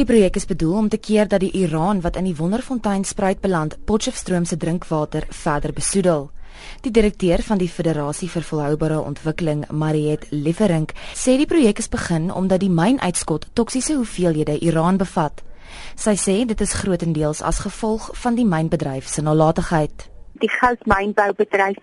Die projek is bedoel om te keer dat die Iran wat in die Wonderfontein spruit beland, Potchefstroom se drinkwater verder besoedel. Die direkteur van die Federasie vir Volhoubare Ontwikkeling, Mariet Lieferink, sê die projek is begin omdat die mynuitskot toksiese hoeveelhede Iran bevat. Sy sê dit is grootendeels as gevolg van die mynbedryf se nalatigheid die goudmynboubedryf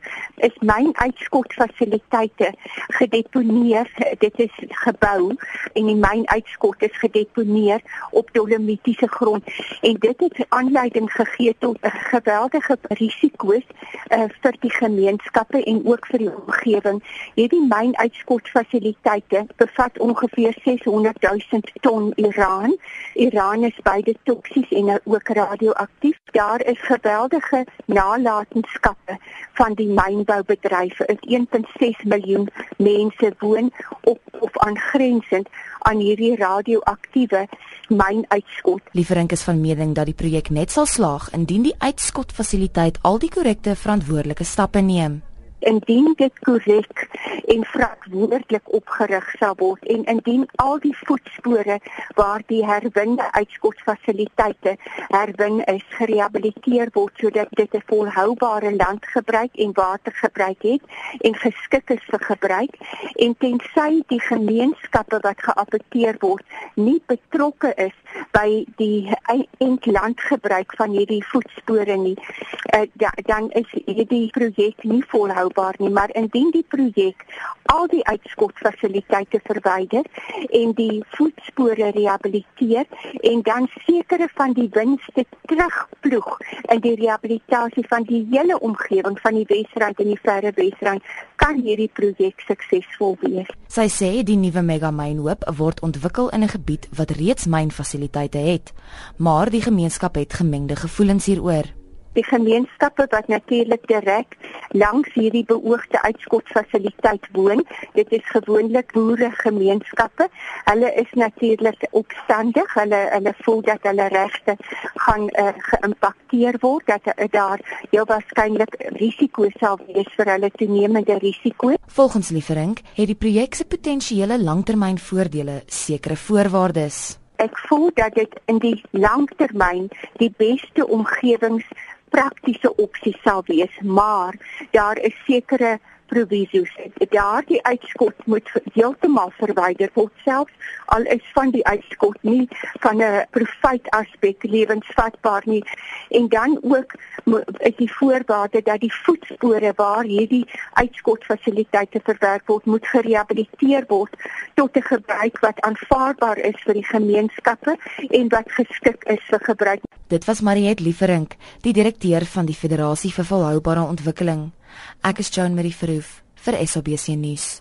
is mynuitskotfasiliteite gedeponeer dit is gebou en die mynuitskot is gedeponeer op dolomitiese grond. En dit het aanleiding gegee tot 'n geweldige risiko's uh, vir die gemeenskappe en ook vir die omgewing hierdie mynuitskotfasiliteite bevat ongeveer 600 000 ton uran uran is beide toksies en ook radioaktief daar is geweldige nalatenskappe van die mynboubedryf. Is 1.6 miljoen mense woon op of aangrensend aan hierdie radioaktiewe mynuitskot. Lieferink is van mening dat die projek net sal slaag indien die uitskotfasiliteit al die korrekte verantwoordelike stappe neem indien dit korrek en verantwoordelik opgerig sal word en indien al die voetspore waar die herwinde uitskotfasiliteite herwin is gerehabiliteer word sodat dit 'n volhoubare landgebruik en watergebruik het en geskik is vir gebruik en tensy die gemeenskappe wat geaffekteer word nie betrokke is by die eindlandgebruik van hierdie voetspore nie. Uh, ja, dan is hierdie projek nie volhoubaar nie, maar indien die projek al die uitskotfasiliteite verwyder en die voetspore rehabiliteer en dan sekere van die winste terugploeg in die rehabilitasie van die hele omgewing van die Wesrand en die Verre Wesrand, kan hierdie projek suksesvol wees. Sy sê die nuwe megamyn hoop word ontwikkel in 'n gebied wat reeds mynfasiliteite het, maar die gemeenskap het gemengde gevoelens hieroor die gemeenskappe wat natuurlik direk langs hierdie beoogde uitskotfasiliteit woon. Dit is gewoonlik boere gemeenskappe. Hulle is natuurlik opstandig. Hulle hulle voel dat hulle regte gaan uh, geïmpakteer word dat uh, daar heel waarskynlik risiko sal wees vir hulle toenemende risiko. Volgens Lieferink het die projek se potensiële langtermynvoordele sekere voorwaardes. Ek voel dat dit in die langtermyn die beste omgewings praktiese opsie sal wees, maar daar is sekere provisies. Daardie uitskot moet heeltemal verwyder word selfs al is van die uitskot nie van 'n profit aspek lewensvatbaar nie. En dan ook is die voorwaarde dat die voetspore waar hierdie uitskotfasiliteite verwerk word, moet gerehabiliteer word tot 'n gebruik wat aanvaarbaar is vir die gemeenskappe en wat geskik is vir gebruik. Dit was Mariet Lieferink, die direkteur van die Federasie vir Volhoubare Ontwikkeling. Ek is Joan Marie Verhoef vir SABC nuus.